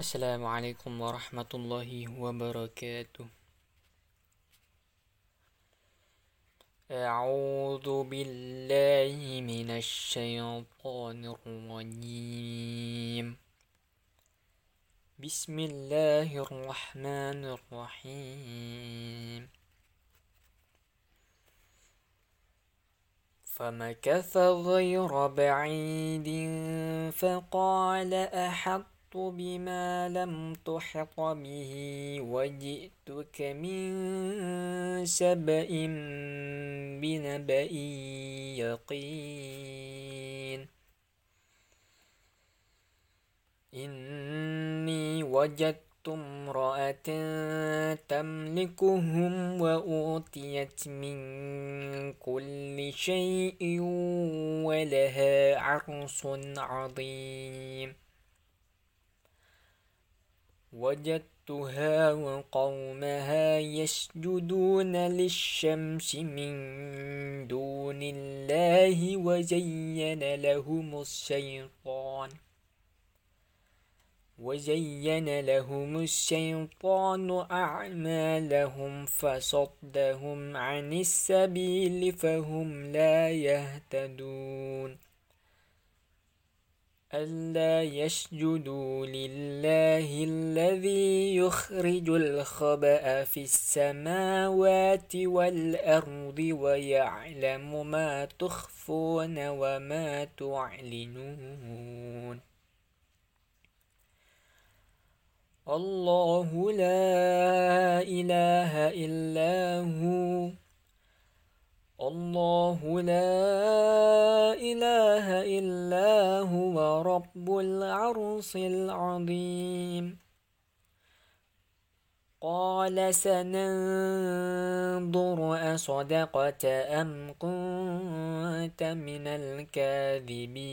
السلام عليكم ورحمة الله وبركاته. أعوذ بالله من الشيطان الرجيم. بسم الله الرحمن الرحيم. فمكث غير بعيد فقال أحط بما لم تحط به وجئتك من سبأ بنبأ يقين. إني وجدت امرأة تملكهم وأوتيت من كل شيء ولها عرش عظيم. وجدتها وقومها يسجدون للشمس من دون الله وزين لهم الشيطان. وزين لهم الشيطان أعمالهم فصدهم عن السبيل فهم لا يهتدون. ألا يسجدوا لله الذي يخرج الخبأ في السماوات والأرض ويعلم ما تخفون وما تعلنون. الله لا إله إلا هو. الله لا إله إلا هو رب العرش العظيم. قال سننظر أصدقت أم كنت من الكاذبين.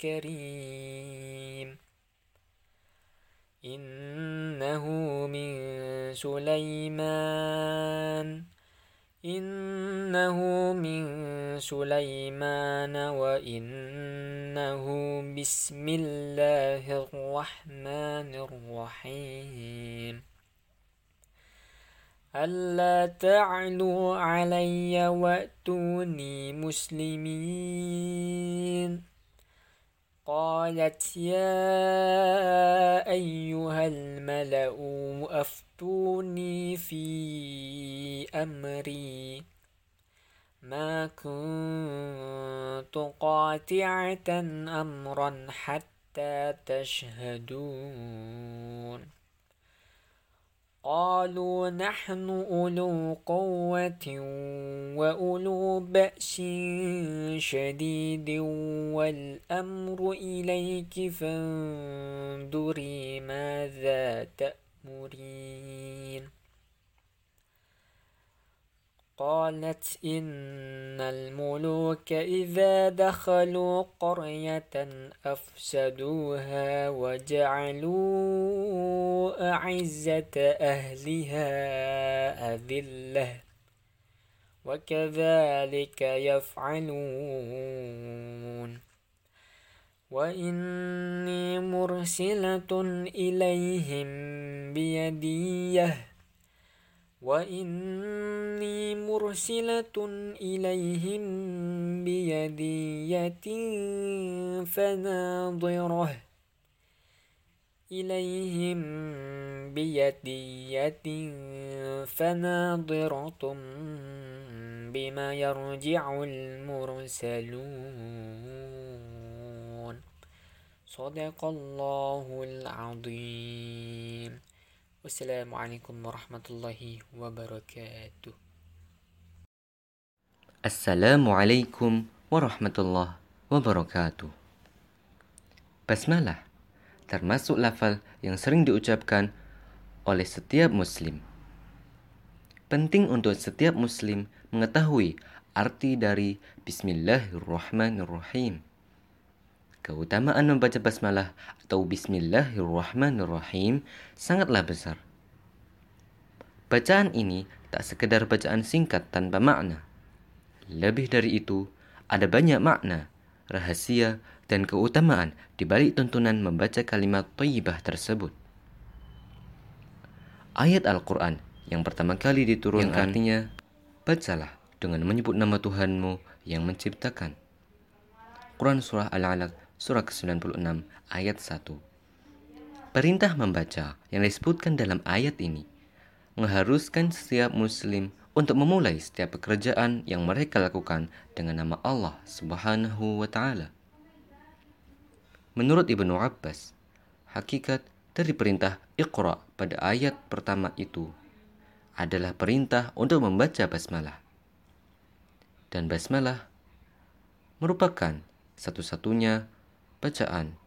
كريم إنه من سليمان. إنه من سليمان وإنه بسم الله الرحمن الرحيم. ألا تعلوا علي وأتوني مسلمين. قالت يا أيها الملأ أفتوني في أمري. ما كنت قاطعة أمرا حتى تشهدون. قالوا نحن أولو قوة وأولو بأس شديد والأمر إليك فانظري ماذا تأمرين؟ قالت إن الملوك إذا دخلوا قرية أفسدوها وجعلوا أعزة أهلها أذلة وكذلك يفعلون. وإني مرسلة إليهم بيديه وإني مرسلة إليهم بيدية فناظرة إليهم بيدية فناظرة بما يرجع المرسلون صدق الله العظيم Wassalamualaikum warahmatullahi wabarakatuh. Assalamualaikum warahmatullahi wabarakatuh. Basmalah termasuk lafal yang sering diucapkan oleh setiap muslim. Penting untuk setiap muslim mengetahui arti dari Bismillahirrahmanirrahim. Keutamaan membaca basmalah atau Bismillahirrahmanirrahim sangatlah besar. Bacaan ini tak sekedar bacaan singkat tanpa makna. Lebih dari itu, ada banyak makna, rahasia, dan keutamaan di balik tuntunan membaca kalimat thayyibah tersebut. Ayat Al-Quran yang pertama kali diturunkan yang artinya, bacalah dengan menyebut nama Tuhanmu yang menciptakan. Quran Surah Al-Alaq Surah ke-96 ayat 1 Perintah membaca yang disebutkan dalam ayat ini mengharuskan setiap muslim untuk memulai setiap pekerjaan yang mereka lakukan dengan nama Allah Subhanahu wa taala. Menurut Ibnu Abbas, hakikat dari perintah Iqra pada ayat pertama itu adalah perintah untuk membaca basmalah. Dan basmalah merupakan satu-satunya bacaan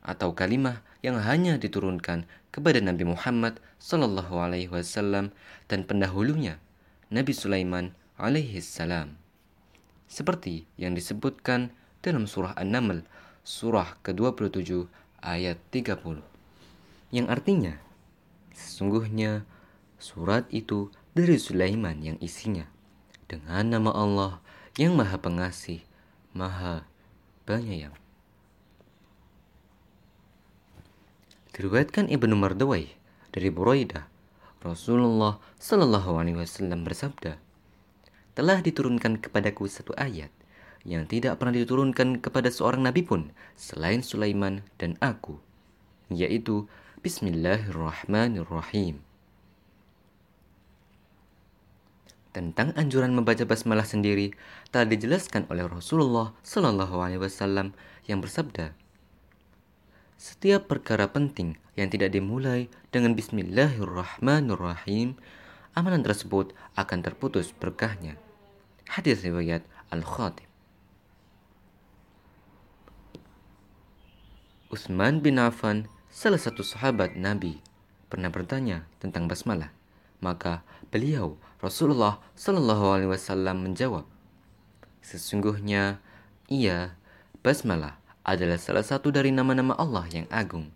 atau kalimah yang hanya diturunkan kepada Nabi Muhammad Sallallahu Alaihi Wasallam dan pendahulunya Nabi Sulaiman alaihi salam. Seperti yang disebutkan dalam surah An-Naml surah ke-27 ayat 30. Yang artinya, sesungguhnya surat itu dari Sulaiman yang isinya dengan nama Allah yang Maha Pengasih, Maha Penyayang. Diriwayatkan Ibnu Mardawai dari Buraidah Rasulullah Shallallahu Alaihi Wasallam bersabda, telah diturunkan kepadaku satu ayat yang tidak pernah diturunkan kepada seorang nabi pun selain Sulaiman dan aku, yaitu Bismillahirrahmanirrahim. Tentang anjuran membaca basmalah sendiri telah dijelaskan oleh Rasulullah Shallallahu Alaihi Wasallam yang bersabda, setiap perkara penting yang tidak dimulai dengan bismillahirrahmanirrahim, amalan tersebut akan terputus berkahnya. Hadis riwayat Al-Khatib. Utsman bin Affan, salah satu sahabat Nabi, pernah bertanya tentang basmalah. Maka beliau Rasulullah Shallallahu alaihi wasallam menjawab, "Sesungguhnya ia basmalah adalah salah satu dari nama-nama Allah yang agung.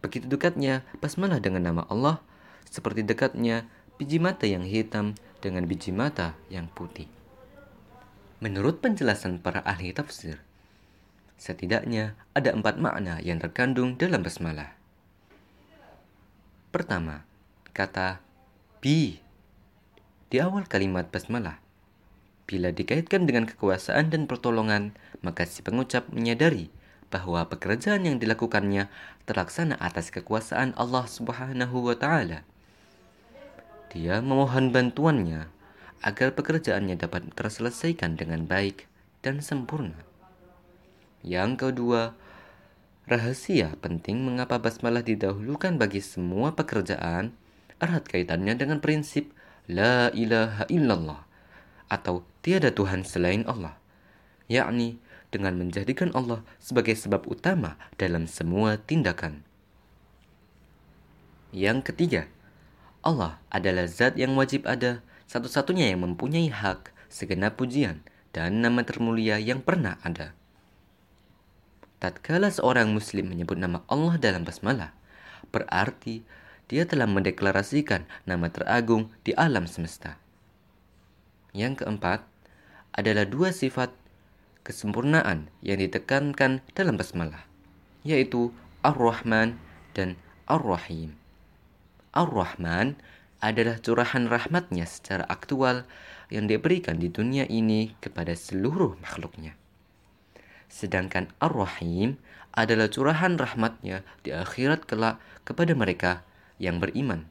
Begitu dekatnya basmalah dengan nama Allah, seperti dekatnya biji mata yang hitam dengan biji mata yang putih. Menurut penjelasan para ahli tafsir, setidaknya ada empat makna yang terkandung dalam basmalah. Pertama, kata bi di awal kalimat basmalah Bila dikaitkan dengan kekuasaan dan pertolongan, maka si pengucap menyadari bahwa pekerjaan yang dilakukannya terlaksana atas kekuasaan Allah Subhanahu wa taala. Dia memohon bantuannya agar pekerjaannya dapat terselesaikan dengan baik dan sempurna. Yang kedua, rahasia penting mengapa basmalah didahulukan bagi semua pekerjaan erat kaitannya dengan prinsip la ilaha illallah atau tiada Tuhan selain Allah, yakni dengan menjadikan Allah sebagai sebab utama dalam semua tindakan. Yang ketiga, Allah adalah zat yang wajib ada, satu-satunya yang mempunyai hak segenap pujian dan nama termulia yang pernah ada. Tatkala seorang muslim menyebut nama Allah dalam basmalah, berarti dia telah mendeklarasikan nama teragung di alam semesta. Yang keempat adalah dua sifat kesempurnaan yang ditekankan dalam basmalah, yaitu Ar-Rahman dan Ar-Rahim. Ar-Rahman adalah curahan rahmatnya secara aktual yang diberikan di dunia ini kepada seluruh makhluknya. Sedangkan Ar-Rahim adalah curahan rahmatnya di akhirat kelak kepada mereka yang beriman.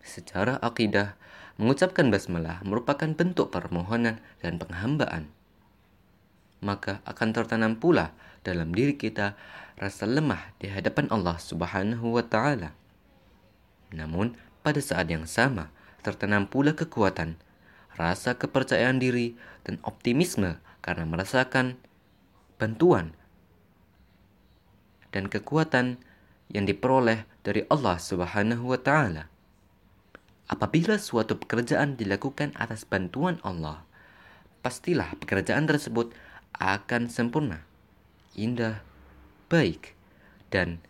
Secara akidah, Mengucapkan basmalah merupakan bentuk permohonan dan penghambaan. Maka akan tertanam pula dalam diri kita rasa lemah di hadapan Allah Subhanahu wa taala. Namun, pada saat yang sama tertanam pula kekuatan, rasa kepercayaan diri dan optimisme karena merasakan bantuan dan kekuatan yang diperoleh dari Allah Subhanahu wa taala. Apabila suatu pekerjaan dilakukan atas bantuan Allah, pastilah pekerjaan tersebut akan sempurna, indah, baik, dan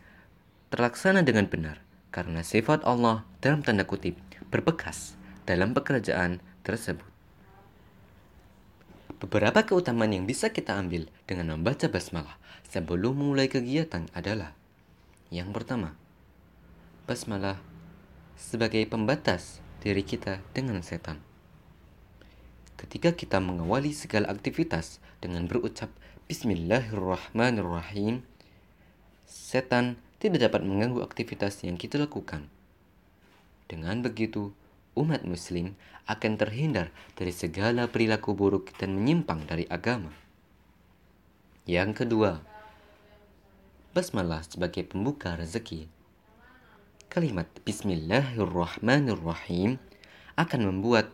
terlaksana dengan benar karena sifat Allah dalam tanda kutip berbekas dalam pekerjaan tersebut. Beberapa keutamaan yang bisa kita ambil dengan membaca basmalah sebelum memulai kegiatan adalah yang pertama, basmalah sebagai pembatas diri kita dengan setan. Ketika kita mengawali segala aktivitas dengan berucap Bismillahirrahmanirrahim, setan tidak dapat mengganggu aktivitas yang kita lakukan. Dengan begitu, umat Muslim akan terhindar dari segala perilaku buruk dan menyimpang dari agama. Yang kedua, basmalah sebagai pembuka rezeki. Kalimat Bismillahirrahmanirrahim akan membuat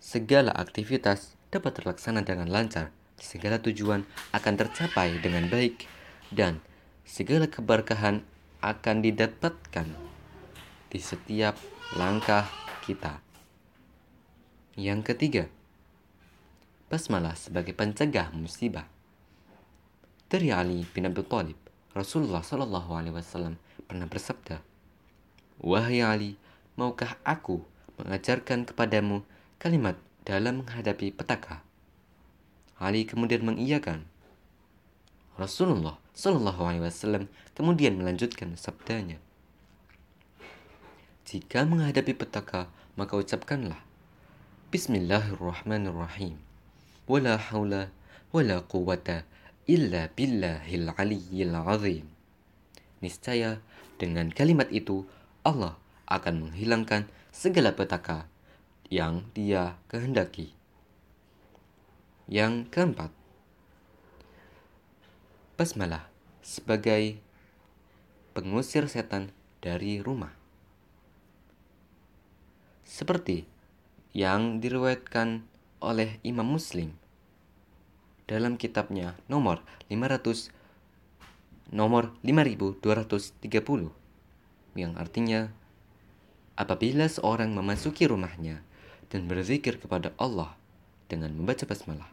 segala aktivitas dapat terlaksana dengan lancar, segala tujuan akan tercapai dengan baik, dan segala keberkahan akan didapatkan di setiap langkah kita. Yang ketiga, basmalah sebagai pencegah musibah. Dari Ali bin Abi Thalib, Rasulullah Shallallahu Alaihi Wasallam pernah bersabda, Wahai Ali, maukah aku mengajarkan kepadamu kalimat dalam menghadapi petaka? Ali kemudian mengiyakan. Rasulullah Shallallahu Alaihi Wasallam kemudian melanjutkan sabdanya, jika menghadapi petaka, maka ucapkanlah Bismillahirrahmanirrahim. Wala haula wala quwata illa billahil aliyyil azim. Niscaya dengan kalimat itu Allah akan menghilangkan segala petaka yang dia kehendaki. Yang keempat, basmalah sebagai pengusir setan dari rumah. Seperti yang diriwayatkan oleh Imam Muslim dalam kitabnya nomor 500 nomor 5230 yang artinya apabila seorang memasuki rumahnya dan berzikir kepada Allah dengan membaca basmalah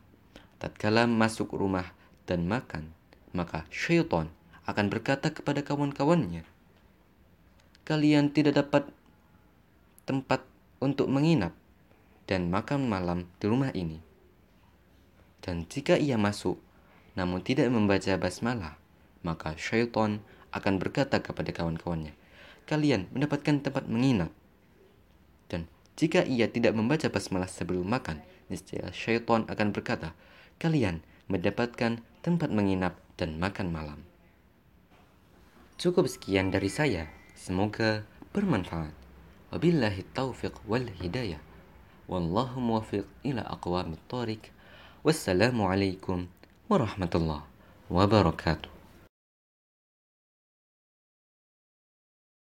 tatkala masuk rumah dan makan maka syaitan akan berkata kepada kawan-kawannya kalian tidak dapat tempat untuk menginap dan makan malam di rumah ini. Dan jika ia masuk, namun tidak membaca basmalah, maka syaitan akan berkata kepada kawan-kawannya, kalian mendapatkan tempat menginap. Dan jika ia tidak membaca basmalah sebelum makan, niscaya syaitan akan berkata, kalian mendapatkan tempat menginap dan makan malam. Cukup sekian dari saya. Semoga bermanfaat. Wabillahi taufiq wal hidayah. Wallahu muwafiq ila aqwamit tariq. Wassalamualaikum warahmatullahi wabarakatuh.